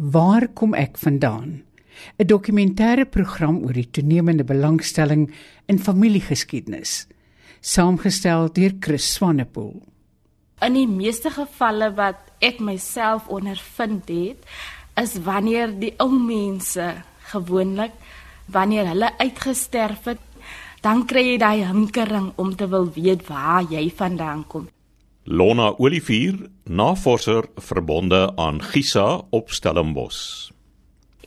Waar kom ek vandaan? 'n Dokumentêre program oor die toenemende belangstelling in familiegeskiedenis, saamgestel deur Chris Swanepoel. In die meeste gevalle wat ek myself ondervind het, is wanneer die ou mense gewoonlik wanneer hulle uitgesterf het, dan kry jy daai hinkering om te wil weet waar jy vandaan kom. Lona Olivier, navorser verbonde aan Gisa op Stellenbosch.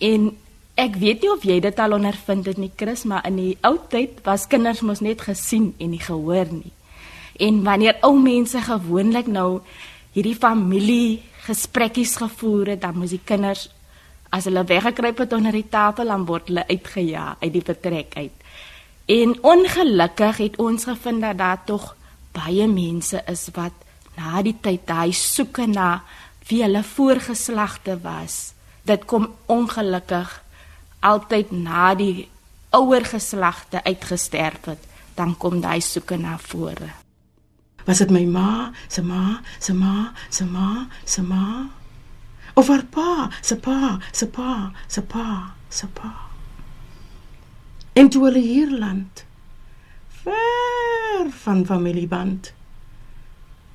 En ek weet nie of jy dit al ondervind het nie, Chris, maar in die ou tyd was kinders mos net gesien en nie gehoor nie. En wanneer ou mense gewoonlik nou hierdie familie gesprekkies gevoer het, dan moes die kinders as hulle weggekruip het onder die tafel dan word hulle uitgejaag uit die vertrek uit. En ongelukkig het ons gevind dat daar tog baie mense is wat na die tyd daai soeke na wie hulle voorgeslagte was. Dit kom ongelukkig altyd na die ouer geslagte uitgesterf het, dan kom daai soeke na vore. Was dit my ma, se ma, se ma, se ma, se ma? Of haar pa, se pa, se pa, se pa, se pa. En toe hulle hier land. Ver van familieband.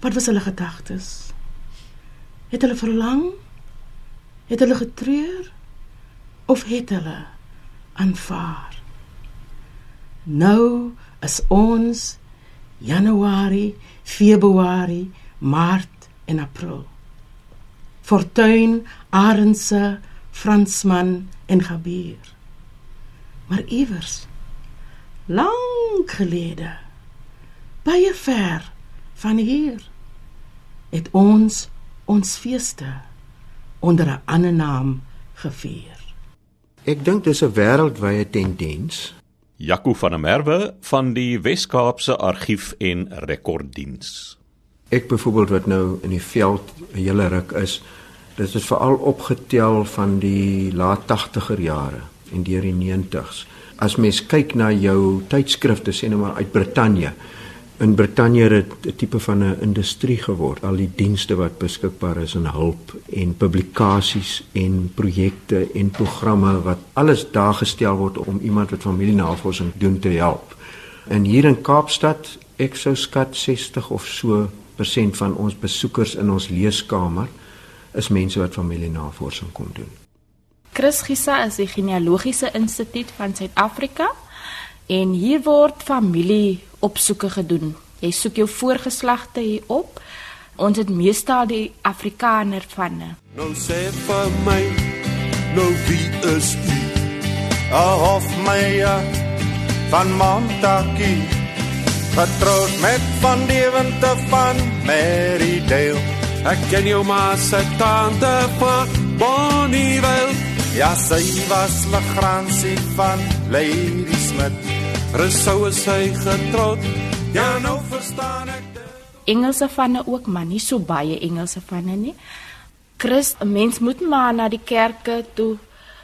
Wat was hulle gedagtes? Het hulle verlang? Het hulle getreur? Of het hulle aanvaar? Nou is ons Januarie, Februarie, Maart en April. Fortuin, Arendse, Fransman en Gabier. Maar iewers lank gelede, baie ver van hier, het ons ons feeste onder 'n ander naam gevier. Ek dink dis 'n wêreldwye tendens. Jaco van der Merwe van die Wes-Kaapse Argief en Rekorddiens. Ek byvoorbeeld wat nou in die veld 'n hele ruk is, Dit is veral opgetel van die laat 80er jare en deur die 90s. As mens kyk na jou tydskrifte sê nou maar uit Brittanje. In Brittanje het 'n tipe van 'n industrie geword. Al die dienste wat beskikbaar is en hulp en publikasies en projekte en programme wat alles daar gestel word om iemand wat familienavorsing doen te help. En hier in Kaapstad, ek sou skat 60 of so persent van ons besoekers in ons leeskamer is mense wat familienavorsing kom doen. Chris Gisa is die genealogiese instituut van Suid-Afrika en hier word familieopsoeke gedoen. Jy soek jou voorgeslagte hier op. Ons het meestal die Afrikaner van. Nou sê vir my, nou wie is u? Ahof my ja, van Montakie. Getroud met van Deventer van Marydale. Ek ken jou ma se tante van Bonnievale. Ja, sy was Lagransie van Lady Smith. Resou is sy getroud. Ja, nou verstaan ek. Engelse vanne ook, maar nie so baie Engelse vanne nie. Christ, 'n mens moet maar na die kerke toe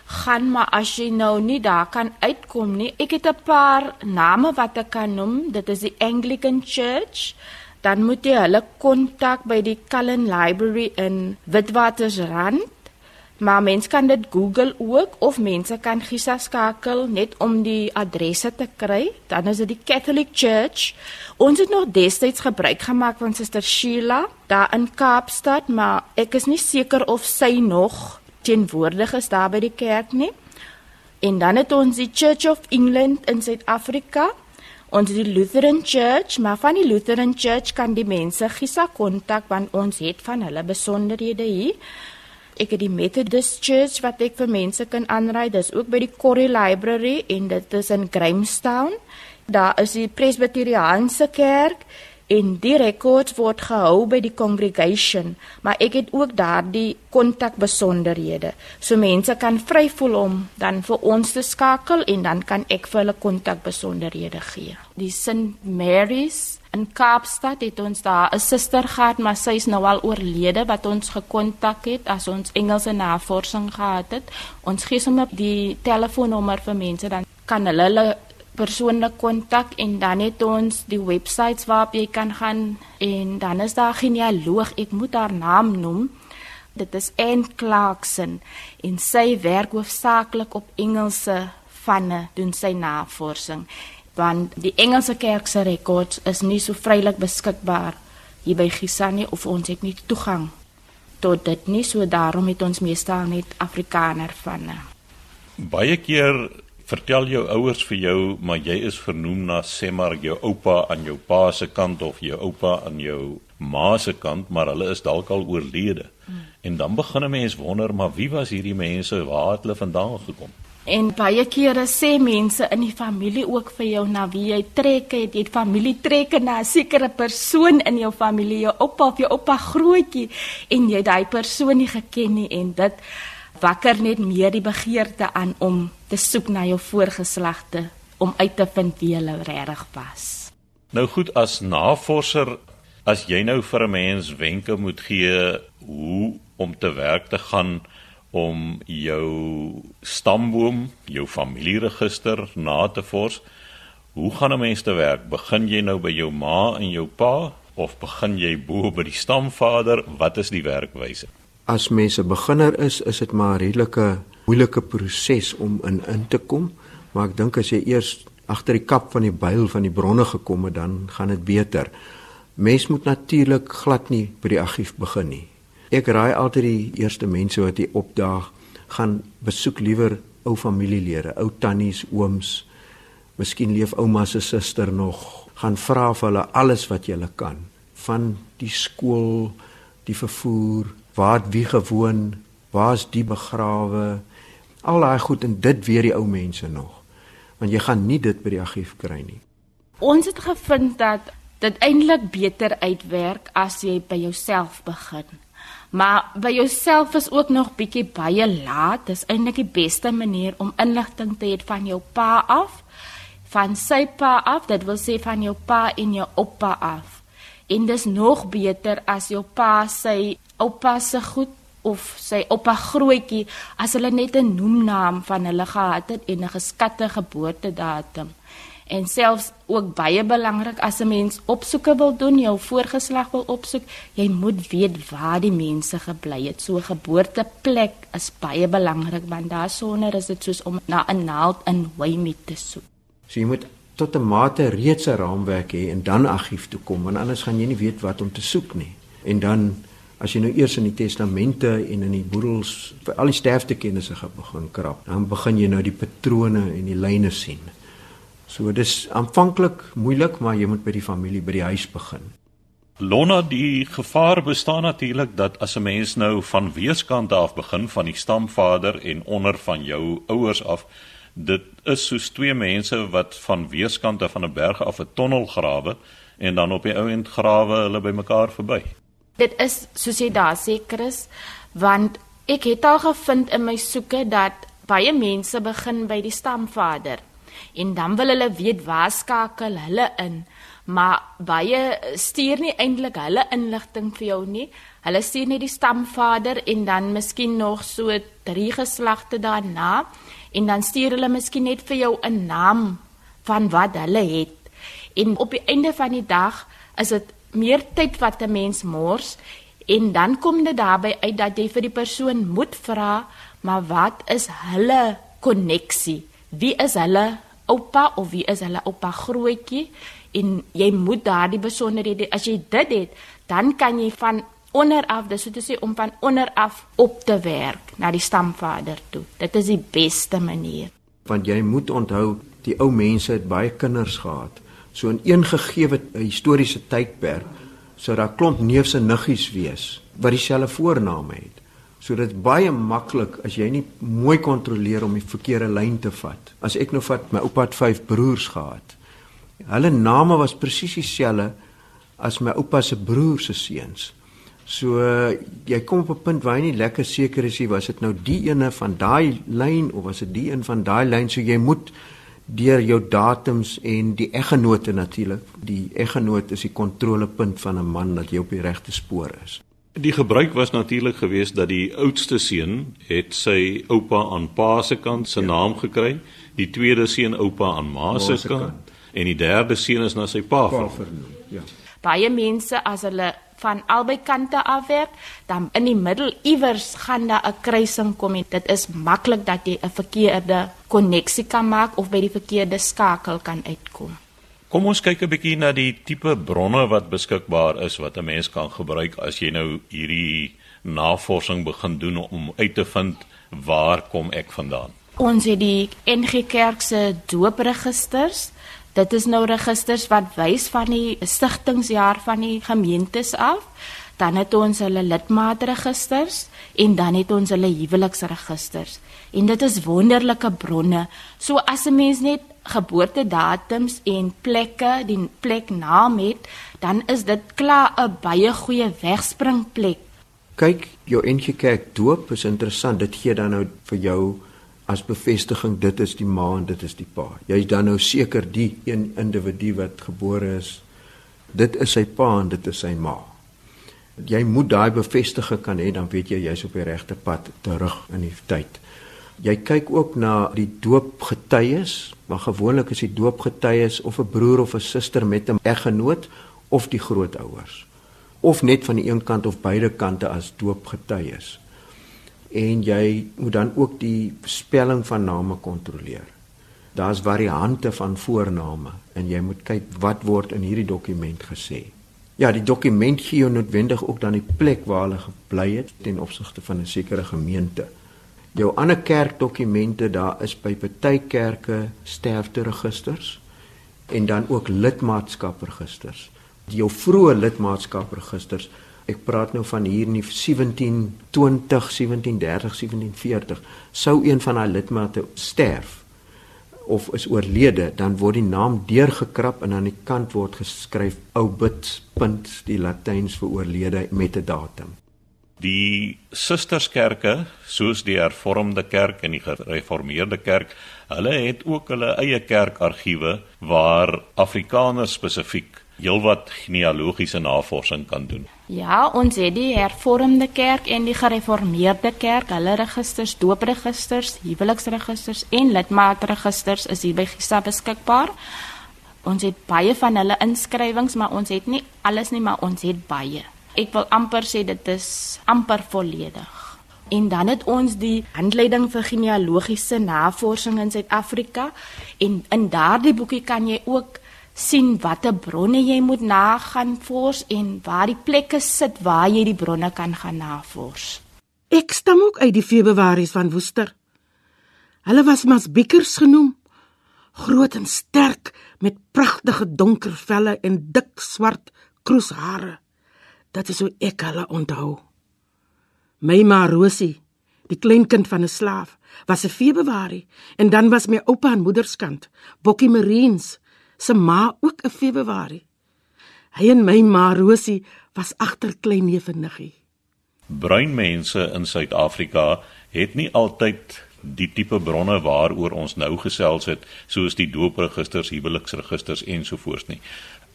gaan, maar as jy nou nie daar kan uitkom nie. Ek het 'n paar name wat ek kan noem. Dit is die Anglican Church dan moet jy hulle kontak by die Cullen Library in Witwatersrand. Maar mense kan dit Google ook of mense kan Gisa skakel net om die adresse te kry. Dan is dit die Catholic Church. Ons het nog destyds gebruik gemaak van Suster Sheila daar in Kaapstad, maar ek is nie seker of sy nog teenwoordig is daar by die kerk nie. En dan het ons die Church of England in Suid-Afrika Ons die Lutheran Church, maar van die Lutheran Church kan die mense gisa kontak want ons het van hulle besonderhede hier. Ek het die Methodist Church wat ek vir mense kan aanraai. Dis ook by die Corrie Library en dit is in Grahamstown. Daar is die Presbyteriaanse Kerk en die rekords word gehou by die congregation, maar ek het ook daardie kontak besonderhede. So mense kan vry voel om dan vir ons te skakel en dan kan ek vir hulle kontak besonderhede gee. Die St Mary's in Kaapstad het ons daar 'n suster gehad, maar sy is nou al oorlede wat ons gekontak het as ons Engelse navorsing gehad het. Ons gee sommer die telefoonnommer vir mense dan kan hulle hulle persoonlik kontak en dan het ons die webwerf waarop jy kan gaan en dan is daar genealoog. Ek moet haar naam noem. Dit is Anne Clarkson en sy werk hoofsaaklik op Engelse vanne doen sy navorsing want die Engelse kerk se rekords is nie so vrylik beskikbaar hier by Gisani of ons het nie toegang tot dit nie so daarom het ons meestal net Afrikaner vanne. Baie keer vertel jou ouers vir jou maar jy is vernoem na sê maar jou oupa aan jou pa se kant of jou oupa aan jou ma se kant maar hulle is dalk al oorlede. Hmm. En dan begin 'n mens wonder maar wie was hierdie mense waar het hulle vandaan gekom? En baie kere sê mense in die familie ook vir jou na wie jy trek het, jy het familie trekke na 'n sekere persoon in jou familie, jou oupa of jou oupa grootjie en jy daai persoon nie geken nie en dit wakker net meer die begeerte aan om te soek na jou voorgeslagte om uit te vind wie hulle regtig was. Nou goed as navorser, as jy nou vir 'n mens wenke moet gee hoe om te werk te gaan om jou stamboom, jou familieregister na te vors, hoe gaan 'n mens te werk? Begin jy nou by jou ma en jou pa of begin jy bo by die stamvader? Wat is die werkwyse? as mens 'n beginner is, is dit maar 'n redelike moeilike proses om in in te kom, maar ek dink as jy eers agter die kap van die byl van die bronne gekom het, dan gaan dit beter. Mens moet natuurlik glad nie by die argief begin nie. Ek raai altyd die eerste mense wat jy opdaag, gaan besoek liewer ou familielede, ou tannies, ooms, miskien leef ouma se suster nog, gaan vra vir hulle alles wat jy kan van die skool, die vervoer, waar het wie gewoon, waar's die begrawe, al daai goed en dit weer die ou mense nog. Want jy gaan nie dit by die argief kry nie. Ons het gevind dat dit eintlik beter uitwerk as jy by jouself begin. Maar by jouself is ook nog bietjie baie laat. Dis eintlik die beste manier om inligting te hê van jou pa af, van sy pa af, dit wil sê van jou pa en jou oupa af. En dis nog beter as jou pa sy oupa se goed of sy oupa grootjie as hulle net 'n noemnaam van hulle gehad het en 'n geskatte geboortedatum. En selfs ook baie belangrik as 'n mens opsoeke wil doen, jou voorgeslag wil opsoek, jy moet weet waar die mense gebly het. So 'n geboorteplek is baie belangrik want daarsonder is dit soos om na 'n naald in hooi te soek. So jy moet tot 'n mate reeds 'n raamwerk hê en dan argief toe kom want anders gaan jy nie weet wat om te soek nie. En dan as jy nou eers in die testamente en in die boedels vir al die sterftekennisse begin krap, dan begin jy nou die patrone en die lyne sien. So dis aanvanklik moeilik, maar jy moet by die familie, by die huis begin. Lona, die gevaar bestaan natuurlik dat as 'n mens nou van weerskante af begin van die stamvader en onder van jou ouers af, dit is soos twee mense wat van weerskante van 'n berg af 'n tonnel grawe en dan op die ou end grawe hulle by mekaar verby. Dit is soos jy daar sê Chris, want ek het al gevind in my soeke dat baie mense begin by die stamvader en dan wil hulle weet waar skakel hulle in, maar baie stuur nie eintlik hulle inligting vir jou nie. Hulle stuur net die stamvader en dan miskien nog so drie geslagte daarna en dan stuur hulle miskien net vir jou 'n naam van wat hulle het. En op die einde van die dag is dit meer tyd wat 'n mens mors en dan kom dit daarby uit dat jy vir die persoon moet vra, maar wat is hulle koneksie? Wie is hulle oupa of wie is hulle oupa grootjie? En jy moet daardie besonderhede as jy dit het, dan kan jy van onder af, dis so te sê om van onder af op te werk na die stamvader toe. Dit is die beste manier. Want jy moet onthou, die ou mense het baie kinders gehad. So in een gegeewe historiese tydperk sou daar klomp neefse niggies wees wat dieselfde voorname het. So dit is baie maklik as jy nie mooi kontroleer om die verkeerde lyn te vat. As ek nou vat my oupa het 5 broers gehad. Hulle name was presies dieselfde as my oupa se broer se seuns. So jy kom op 'n punt waar jy nie lekker seker is nie was dit nou die ene van daai lyn of was dit die een van daai lyn so jy moet deur jou datums en die eggenote natuurlik. Die eggenoot is die kontrolepunt van 'n man dat jy op die regte spoor is. Die gebruik was natuurlik geweest dat die oudste seun het sy oupa aan pa se kant se ja. naam gekry, die tweede seun oupa aan ma se kant, kant en die derde seun is na sy pa vernoem. Ja. Baie mense as hulle van albei kante afwerk, dan in die middel iewers gaan daar 'n kruising kom en dit is maklik dat jy 'n verkeerde koneksie kan maak of by die verkeerde skakel kan uitkom. Kom ons kyk 'n bietjie na die tipe bronne wat beskikbaar is wat 'n mens kan gebruik as jy nou hierdie navorsing begin doen om uit te vind waar kom ek vandaan. Ons het die NG Kerk se doopregisters. Dit is nou registers wat wys van die stigtingsjaar van die gemeentes af. Dan het ons hulle lidmaatregisters en dan het ons hulle huweliksregisters. En dit is wonderlike bronne. So as 'n mens net geboortedatums en plekke, die pleknaam het, dan is dit klaar 'n baie goeie wegspringplek. Kyk, jou NG Kerk doop is interessant. Dit gee dan nou vir jou as bevestiging dit is die ma en dit is die pa. Jy's dan nou seker die een individu wat gebore is, dit is sy pa en dit is sy ma. Jy moet daai bevestiging kan hê dan weet jy jy's op die regte pad terug in die tyd. Jy kyk ook na die doopgetuies, maar gewoonlik is die doopgetuies of 'n broer of 'n suster met 'n eggenoot of die grootouers of net van die een kant of beide kante as doopgetuies. En jy moet dan ook die spelling van name kontroleer. Daar's variante van voorname en jy moet kyk wat word in hierdie dokument gesê. Ja, die dokument gee jou noodwendig ook dan die plek waar hulle gebly het ten opsigte van 'n sekere gemeente jou ander kerkdokumente daar is by party kerke sterfteregisters en dan ook lidmaatskapregisters. Die jou vroeë lidmaatskapregisters. Ek praat nou van hier in die 1720, 1730, 1740 sou een van daai lidmate sterf of is oorlede, dan word die naam deurgekrap en aan die kant word geskryf obit punt die Latyns vir oorlede met 'n datum. Die susterskerke, soos die Hervormde Kerk en die Gereformeerde Kerk, hulle het ook hulle eie kerkargiewe waar Afrikaners spesifiek heelwat genealogiese navorsing kan doen. Ja, ons het die Hervormde Kerk en die Gereformeerde Kerk, hulle registers, doopregisters, huweliksregisters en lidmaatregisters is hier by GISA beskikbaar. Ons het baie van hulle inskrywings, maar ons het nie alles nie, maar ons het baie ek wil amper sê dit is amper volledig. En dan het ons die handleiding vir genealogiese navorsing in Suid-Afrika en in daardie boekie kan jy ook sien watter bronne jy moet nagaan vors en waar die plekke sit waar jy die bronne kan gaan navors. Ek stam ook uit die Februaries van Woester. Hulle was mas bikkers genoem, groot en sterk met pragtige donker velle en dik swart kroeshare. Dit is hoe ek hulle onthou. My ma Rosie, die kleinkind van 'n slaaf, was 'n Februarie en dan was my oupa aan moederskant, Bokkie Marines, se ma ook 'n Februarie. Hy en my ma Rosie was agter klein neef niggie. Bruin mense in Suid-Afrika het nie altyd die tipe bronne waaroor ons nou gesels het, soos die doopregisters, huweliksregisters ensovoorts nie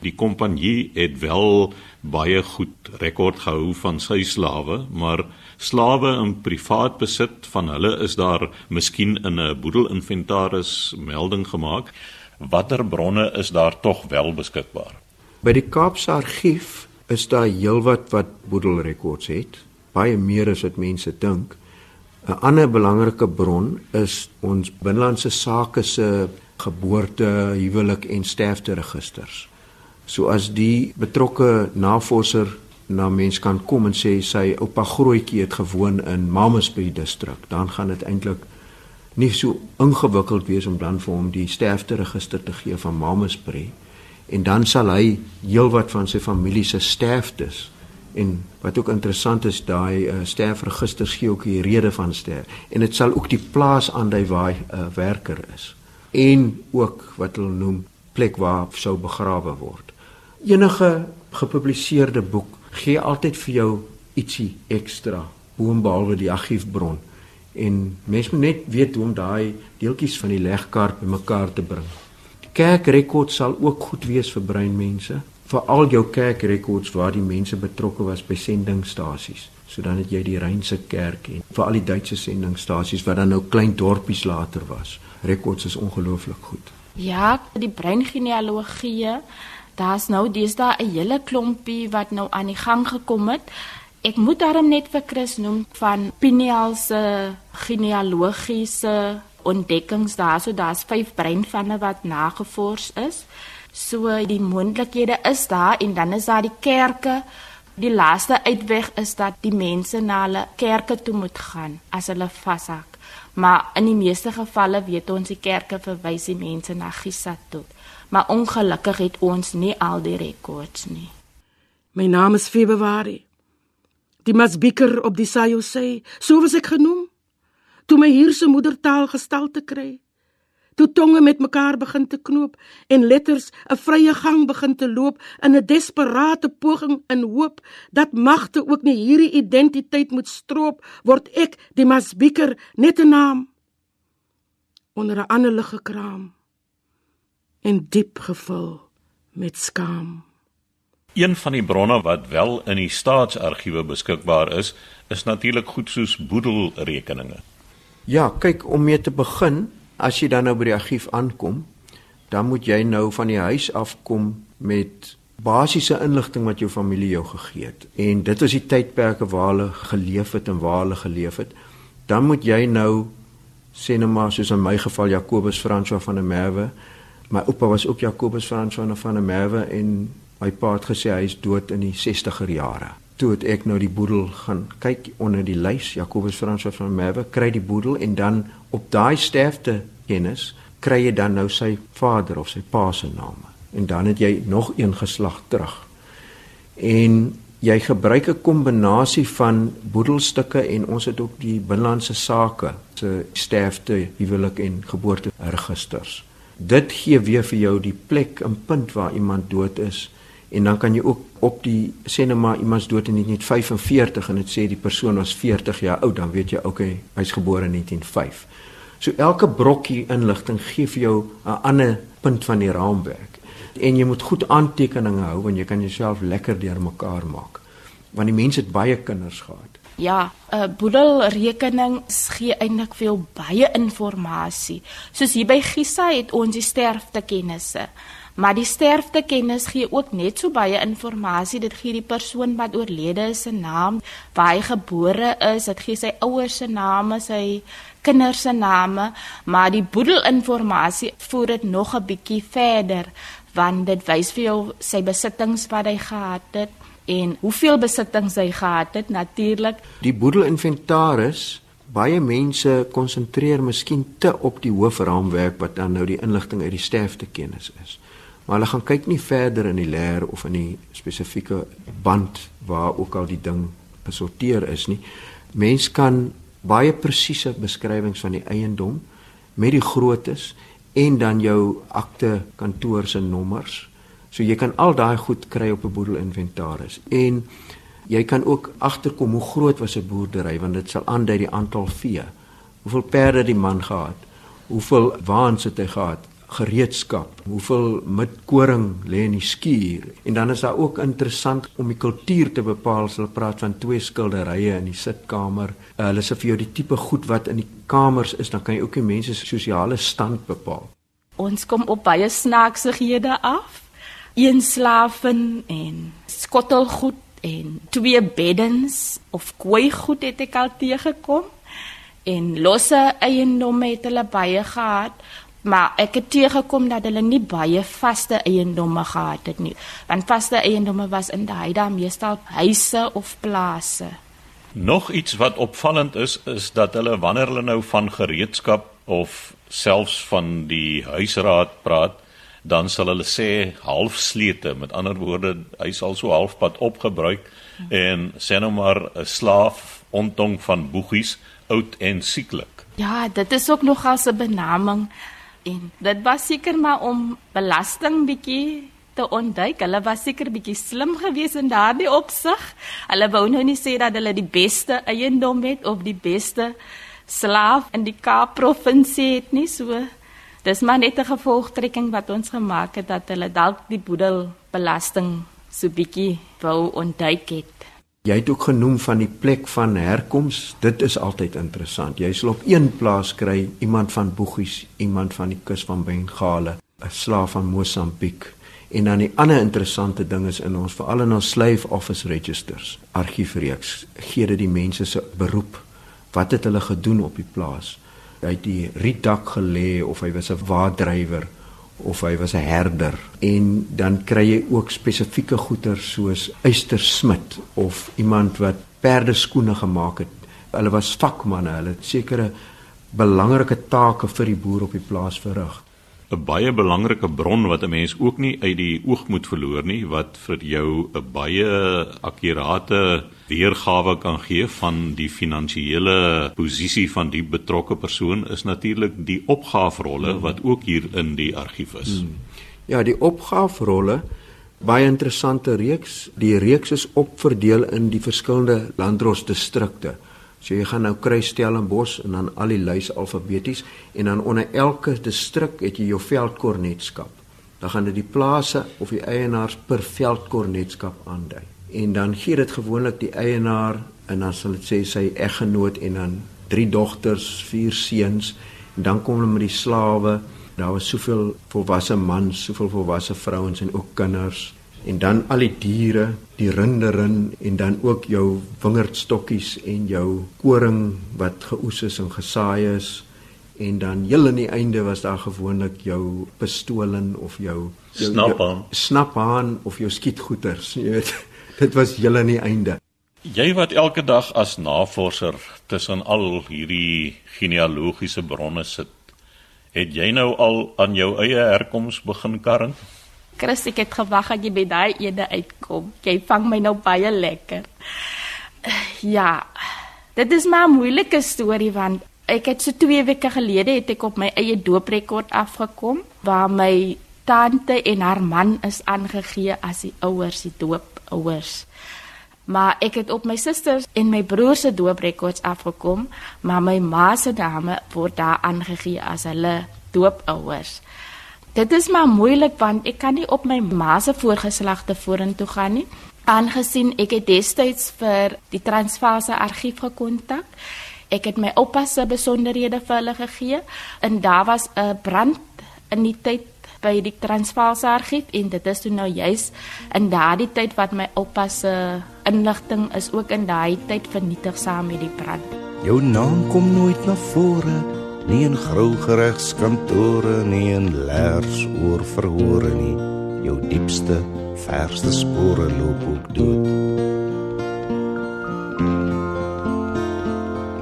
die kompanjie het wel baie goed rekord gehou van sy slawe, maar slawe in privaat besit van hulle is daar miskien in 'n boedelinventaris melding gemaak. Watter bronne is daar tog wel beskikbaar? By die Kaapse Argief is daar heelwat wat boedelrekords het, baie meer as wat mense dink. 'n Ander belangrike bron is ons binlandse sake se geboorte, huwelik en sterfte registers. So as die betrokke navorser na mens kan kom en sê sy oupa grootjie het gewoon in Mamasbury distrik, dan gaan dit eintlik nie so ingewikkeld wees om dan vir hom die sterfte register te gee van Mamasbury en dan sal hy heelwat van sy familie se sterftes en wat ook interessant is daai uh, sterfregisters gee ook die rede van sterf en dit sal ook die plaas aandui waar hy 'n uh, werker is. En ook wat hulle noem plek waar sou begrawe word. Enige gepubliseerde boek gee altyd vir jou ietsie ekstra boonbehalwe die argiefbron en mens moet net weet hoe om daai deeltjies van die legkaart bymekaar te bring. Die kerkrekord sal ook goed wees vir breinmense, veral jou kerkrekords waar die mense betrokke was by sendingstasies. So dan het jy die Reinse kerk en veral die Duitse sendingstasies wat dan nou klein dorpies later was. Rekords is ongelooflik goed. Ja, die breingenealogie Daar's nou deesdae 'n hele klompie wat nou aan die gang gekom het. Ek moet daarom net vir Chris noem van Pineal se genealogiese ontdekkings daar. So daar's vyf breinvanne wat nagevors is. So die moontlikhede is daar en dan is daar die kerke. Die laaste uitweg is dat die mense na hulle kerke toe moet gaan as hulle vashak. Maar in die meeste gevalle weet ons die kerke verwys die mense na Gisa toe. Maar ongelukkig het ons nie al die rekords nie. My naam is Februarie. Die masbiker op die Sayo sê, so was ek genoem toe my hier se moedertaal gestalte kry. Toe tonge met mekaar begin te knoop en letters 'n vrye gang begin te loop in 'n desperate poging in hoop dat magte ook nie hierdie identiteit moet stroop, word ek die masbiker net 'n naam onder 'n ander lig gekraam en diep gevul met skaam. Een van die bronne wat wel in die staatsargiewe beskikbaar is, is natuurlik goed soos boedelrekeninge. Ja, kyk om mee te begin, as jy dan nou by die argief aankom, dan moet jy nou van die huis af kom met basiese inligting wat jou familie jou gegee het. En dit is die tydperke waar hulle geleef het en waar hulle geleef het. Dan moet jy nou sê net maar soos in my geval Jakobus François van der Merwe. My oupa was ook Jakobus François van der Merwe en my pa het gesê hy is dood in die 60er jare. Toe het ek nou die boedel gaan kyk onder die lys. Jakobus Franswa van Merwe kry die boedel en dan op daai sterfte kennis kry jy dan nou sy vader of sy pa se naam en dan het jy nog een geslag terug. En jy gebruik 'n kombinasie van boedelstukke en ons het ook die binlandse sake se sterfte huwelik en geboorte registers dit gee weer vir jou die plek en punt waar iemand dood is en dan kan jy ook op die sê net maar iemand dood in 1945 en dit sê die persoon was 40 jaar oud dan weet jy okay hy's gebore in 1905. So elke brokkie inligting gee vir jou 'n ander punt van die raamwerk en jy moet goed aantekeninge hou want jy kan jouself lekker deurmekaar maak want die mense het baie kinders gehad. Ja, 'n uh, boedelrekening gee eintlik veel baie inligting. Soos hier by Gisa het ons die sterftekennisse. Maar die sterftekennis gee ook net so baie inligting. Dit gee die persoon wat oorlede is se naam, waar hy gebore is, dit gee sy ouers se name, sy kinders se name, maar die boedelinligting voer dit nog 'n bietjie verder want dit wys vir jou sy besittings wat hy gehad het en hoeveel besittings hy gehad het natuurlik. Die boedelinventaris Baie mense konsentreer miskien te op die hoofraamwerk wat dan nou die inligting uit die sterftekennis is maar hulle gaan kyk nie verder in die leer of in die spesifieke band waar ook al die ding gesorteer is nie. Mens kan baie presiese beskrywings van die eiendom met die groottes en dan jou akte kantoor se nommers. So jy kan al daai goed kry op 'n boedelinventaris en jy kan ook agterkom hoe groot was 'n boerdery want dit sal aandui die aantal vee. Hoeveel perde die man gehad? Hoeveel waans het hy gehad? Gereedskap, hoeveel met koring lê in die skuur en dan is daar ook interessant om die kultuur te bepaal. Hulle praat van twee skilderye in die sitkamer. Uh, hulle sê vir jou die tipe goed wat in die kamers is, dan kan jy ook die mense se sosiale stand bepaal. Ons kom op baie snaaksighede af. Een slaafin en skottelgoed en twee beddens of koei goed het ek al teëgekom en losse eiendomme het hulle baie gehad maar ek het teëgekom dat hulle nie baie vaste eiendomme gehad het nie want vaste eiendomme was in daai dae meestal huise of plase. Nog iets wat opvallend is is dat hulle wanneer hulle nou van gereedskap of selfs van die huisraad praat dan sal hulle sê halfslete. Met ander woorde hy sal so halfpad opgebruik en sê nou maar 'n slaaf ontong van boegies oud en sieklik ja dit is ook nog as 'n benaming En dit was seker maar om belasting bietjie te ontduik. Hulle was seker bietjie slim geweest in daardie opsig. Hulle wou nou nie sê dat hulle die beste eiendom het of die beste slaaf in die Kaap provinsie het nie so. Dis maar net 'n gevolgtrekking wat ons gemaak het dat hulle dalk die boedelbelasting so bietjie wou ontduik het. Jy het ook genoem van die plek van herkoms. Dit is altyd interessant. Jy sal op een plaas kry iemand van Boegies, iemand van die kus van Bengale, 'n slaaf van Mosambiek En dan die ander interessante ding is in ons veral in ons slave office registers, argiefreeks, gee dit die mense se beroep. Wat het hulle gedoen op die plaas? Hy het die rietdak gelê of hy was 'n waaddrywer of hy was 'n herder en dan kry jy ook spesifieke goeder soos eystersmid of iemand wat perdeskoene gemaak het. Hulle was vakmanne, hulle het sekere belangrike take vir die boer op die plaas verrig. 'n baie belangrike bron wat 'n mens ook nie uit die oog moet verloor nie wat vir jou 'n baie akkurate weergawe kan gee van die finansiële posisie van die betrokke persoon is natuurlik die opgaafrolle wat ook hier in die argief is. Hmm. Ja, die opgaafrolle baie interessante reeks. Die reeks is opverdeel in die verskillende landdrosdistrikte. So jy gaan nou kry Stellenbosch en dan al die lys alfabeties en dan onder elke distrik het jy jou veldkornetskap. Dan gaan dit die plase of die eienaars per veldkornetskap aandui. En dan gee dit gewoonlik die eienaar en dan sal dit sê sy eggenoot en dan drie dogters, vier seuns en dan kom hulle met die slawe. Daar was soveel volwasse mans, soveel volwasse vrouens en ook kinders en dan al die diere, die rinderin en dan ook jou wingerdstokkies en jou koring wat geoes is en gesaai is. En dan heel aan die einde was daar gewoonlik jou pistolen of jou, jou snaphaan snaphaan of jou skietgoeters jy weet. Dit was heel aan die einde. Jy wat elke dag as navorser tussen al hierdie genealogiese bronne sit het jy nou al aan jou eie herkoms begin karring Chris, ek het gewag dat jy by daai ene uitkom. Jy vang my nou baie lekker. Ja. Dit is maar 'n moeilike storie want ek het so 2 weke gelede het ek op my eie dooprekord afgekom waar my tante en haar man is aangegee as die ouers, die doopouers. Maar ek het op my susters en my broer se dooprekords afgekom, maar my ma se name word daar aangegee as hulle doopouers. Dit is maar moeilik want ek kan nie op my ma se voorgeslagte vorentoe gaan nie aangesien ek het destyds vir die Transvaalse argief gekontak. Ek het my oupa se besonderhede vir hulle gegee en daar was 'n brand in die tyd by die Transvaalse argief en dit is toe nou juis in daardie tyd wat my oupa se inligting is ook in daai tyd vernietig saam met die brand. Jou naam kom nooit na vore nie in grou geregskantore nie en leers oor verhore nie. Jou diepste verste spore loop ook dood.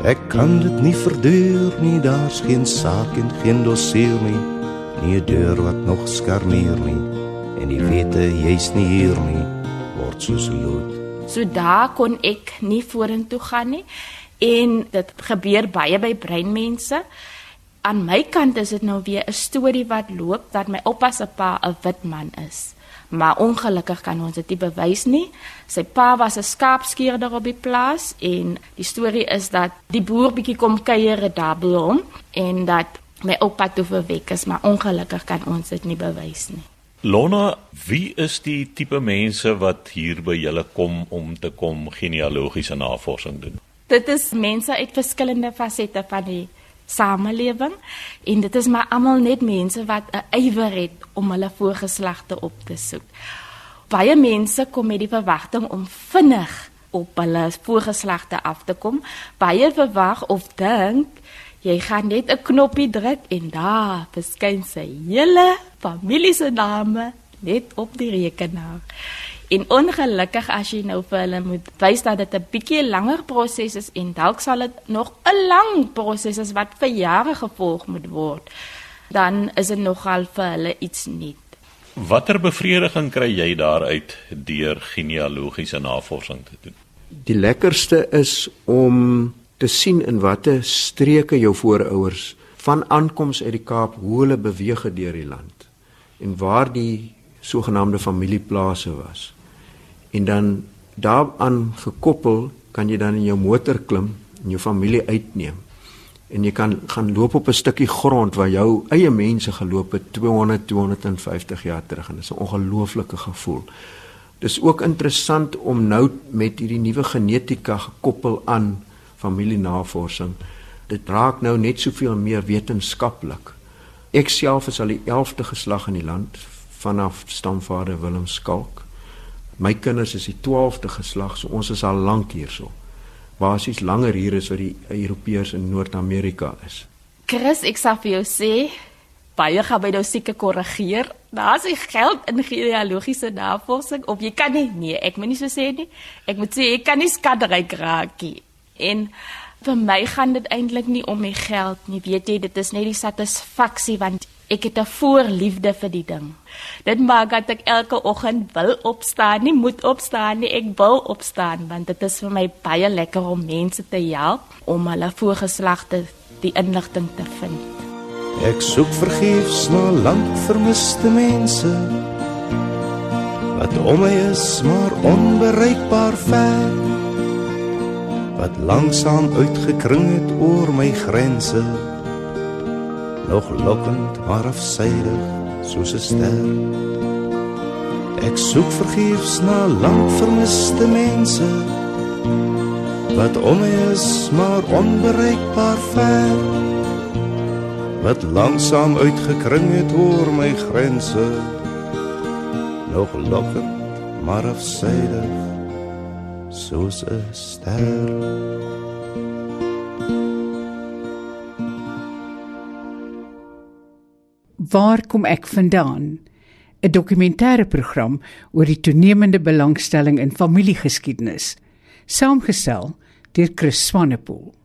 Ek kan dit nie verduur nie daar's geen saak en geen dossier nie. Nie 'n deur wat nog skarnier nie. En die wete jy's nie hier nie word soos lood. So daar kon ek nie vorentoe gaan nie. En dit gebeur baie by breinmense aan my kant is dit nou weer 'n storie wat loop dat my oupa se pa 'n wit man is. Maar ongelukkig kan ons dit nie bewys nie. Sy pa was 'n skaapskeerder op die plaas en die storie is dat die boer bietjie kom kuier daar by hom en dat my oupa toe verwek is, maar ongelukkig kan ons dit nie bewys nie. Lona, wie is die tipe mense wat hier by julle kom om te kom genealogiese navorsing doen? Dit is mense uit verskillende fasette van die samelewing en dit is maar almal net mense wat 'n ywer het om hulle voorgeslagte op te soek. Baie mense kom met die verwagting om vinnig op hulle voorgeslagte af te kom. Baie verwag of dink jy gaan net 'n knoppie druk en daar verskyn sy hele familie se name net op die rekenaar. En ongelukkig as jy nou vir hulle moet wys dat dit 'n bietjie langer proses is en dalk sal dit nog 'n lang proses is wat vir jare gevolg moet word, dan is dit nogal vir hulle iets nuut. Watter bevrediging kry jy daaruit deur genealogiese navorsing te doen? Die lekkerste is om te sien in watter streke jou voorouers van aankoms uit die Kaap hoe hulle beweeg deur die land en waar die sogenaamde familieplase was en dan daaraan gekoppel kan jy dan in jou motor klim en jou familie uitneem en jy kan gaan loop op 'n stukkie grond waar jou eie mense geloop het 200 250 jaar terug en dit is 'n ongelooflike gevoel. Dis ook interessant om nou met hierdie nuwe genetika gekoppel aan familienavorsing. Dit raak nou net soveel meer wetenskaplik. Ek self is al die 11de geslag in die land vanaf stamvader Willem Skalk. My kinders is die 12de geslag, so ons is al lank hierso. Basies langer hier as wat die Europeërs in Noord-Amerika is. Chris, ek sê vir jou sê, baie gaan by jou seker korrigeer. Daar's nie geld in genealogiese navorsing of jy kan nie nee, ek moet nie so sê nie. Ek moet sê ek kan nie skatryk raak nie. En vir my gaan dit eintlik nie om my geld nie. Weet jy, dit is net die satisfaksie want ek het 'n voorliefde vir die ding. Dit maak dat ek elke oggend wil opstaan, nie moet opstaan nie, ek wil opstaan want dit is vir my baie lekker om mense te help om hulle voorgeslagte die inligting te vind. Ek soek vergeefs na lank vermiste mense wat om my is maar onbereikbaar ver wat langsam uitgekring het oor my grense nog lokkend maar afsydig soos 'n ster. Ek soek vergeefs na lank vermiste mense wat om my is maar onbereikbaar ver. Wat langsam uitgekring het oor my grense nog lokkend maar afsydig soos 'n ster Waar kom ek vandaan? 'n Dokumentêre program oor die toenemende belangstelling in familiegeskiedenis, saamgestel deur Chris Swanepoel.